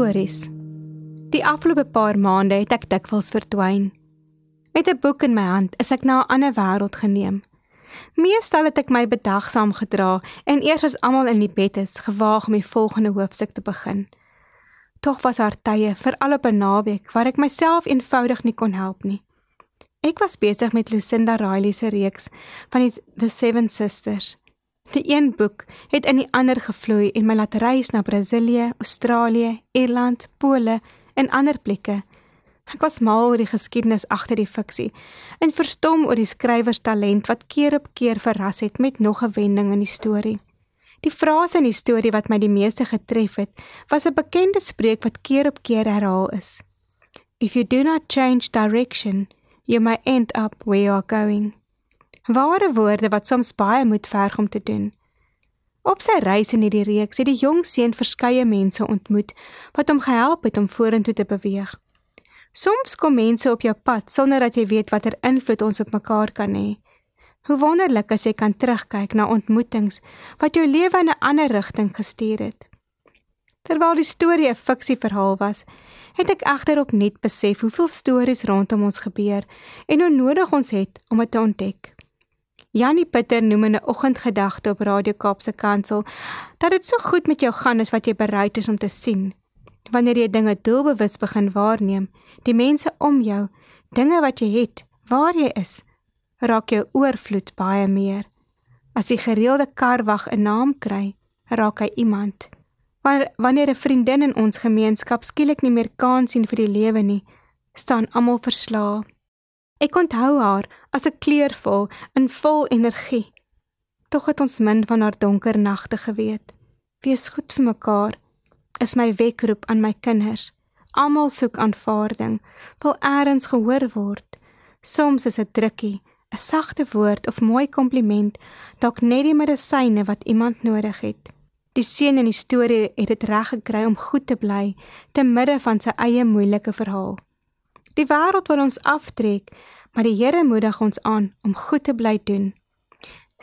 Stories. Die afgelope paar maande het ek dikwels verdwyn. Met 'n boek in my hand is ek na 'n ander wêreld geneem. Meestal het ek my bedagsaam gedra en eers as almal in die bed is, gewaag om die volgende hoofstuk te begin. Tog was daar tye, veral op 'n naweek, waar ek myself eenvoudig nie kon help nie. Ek was besig met Lucinda Riley se reeks van die The Seven Sisters. Die een boek het in die ander gevloei en my laat reis na Brasilië, Australië, Ierland, Pole en ander plekke. Ek was mal oor die geskiedenis agter die fiksie en verstom oor die skrywer se talent wat keer op keer verras het met nog 'n wending in die storie. Die frase in die storie wat my die meeste getref het, was 'n bekende spreek wat keer op keer herhaal is. If you do not change direction, you may end up where you are going. Ware woorde wat soms baie moet verg om te doen. Op sy reis in hierdie reeks het die jong seun verskeie mense ontmoet wat hom gehelp het om vorentoe te beweeg. Soms kom mense op jou pad sonder dat jy weet watter invloed ons op mekaar kan hê. Hoe wonderlik as jy kan terugkyk na ontmoetings wat jou lewe in 'n ander rigting gestuur het. Terwyl die storie 'n fiksieverhaal was, het ek egterop net besef hoeveel stories rondom ons gebeur en hoe nodig ons het om dit te ontdek. Janie Pieter noem in 'n oggendgedagte op Radio Kaapse Kansel dat dit so goed met jou gaan as wat jy bereid is om te sien. Wanneer jy dinge doelbewus begin waarneem, die mense om jou, dinge wat jy het, waar jy is, raak jou oorvloed baie meer. As die gereelde karwag 'n naam kry, raak hy iemand. Maar wanneer 'n vriendin in ons gemeenskap skielik nie meer kans sien vir die lewe nie, staan almal verslae. Ek onthou haar as 'n kleurvol en vol energie. Tog het ons min van haar donker nagte geweet. Wees goed vir mekaar is my wekroep aan my kinders. Almal soek aanvaarding, wil eers gehoor word. Soms is 'n drukkie, 'n sagte woord of mooi kompliment dalk net die medisyne wat iemand nodig het. Die seun in die storie het dit reg gekry om goed te bly te midde van sy eie moeilike verhaal. Die wêreld wil ons aftrek, maar die Here moedig ons aan om goed te bly doen.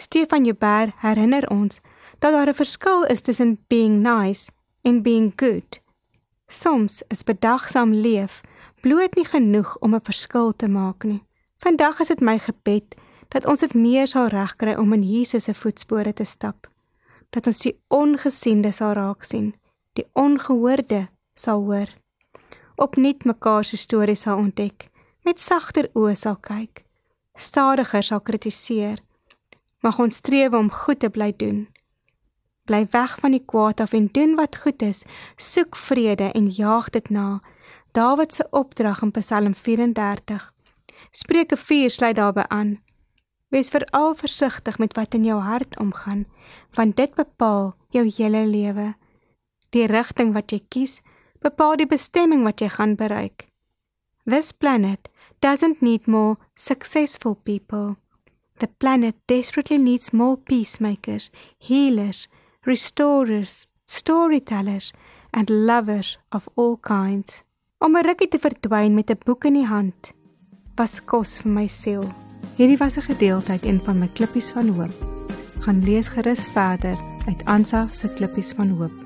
Stefan Joubert herinner ons dat daar 'n verskil is tussen being nice en being good. Soms is bedagsaam leef bloot nie genoeg om 'n verskil te maak nie. Vandag is dit my gebed dat ons dit meer sal regkry om in Jesus se voetspore te stap. Dat ons die ongesiende sal raak sien, die ongehoorde sal hoor. Opnuut mekaar se stories sal ontdek, met sagter oë sal kyk, stadiger sal kritiseer. Mag ons streef om goed te bly doen. Bly weg van die kwaad af en doen wat goed is. Soek vrede en jaag dit na. Dawid se opdrag in Psalm 34. Spreuke 4 sluit daarbey aan. Wees veral versigtig met wat in jou hart omgaan, want dit bepaal jou hele lewe. Die rigting wat jy kies, bepaal die bestemming wat jy gaan bereik. This planet doesn't need more successful people. The planet desperately needs more peacemakers, healers, restorers, storytellers and lovers of all kinds. Om 'n rukkie te verdwyn met 'n boek in die hand was kos vir my siel. Hierdie was 'n gedeelte uit een van my klippies van hoop. Gaan lees gerus verder uit Ansa se klippies van hoop.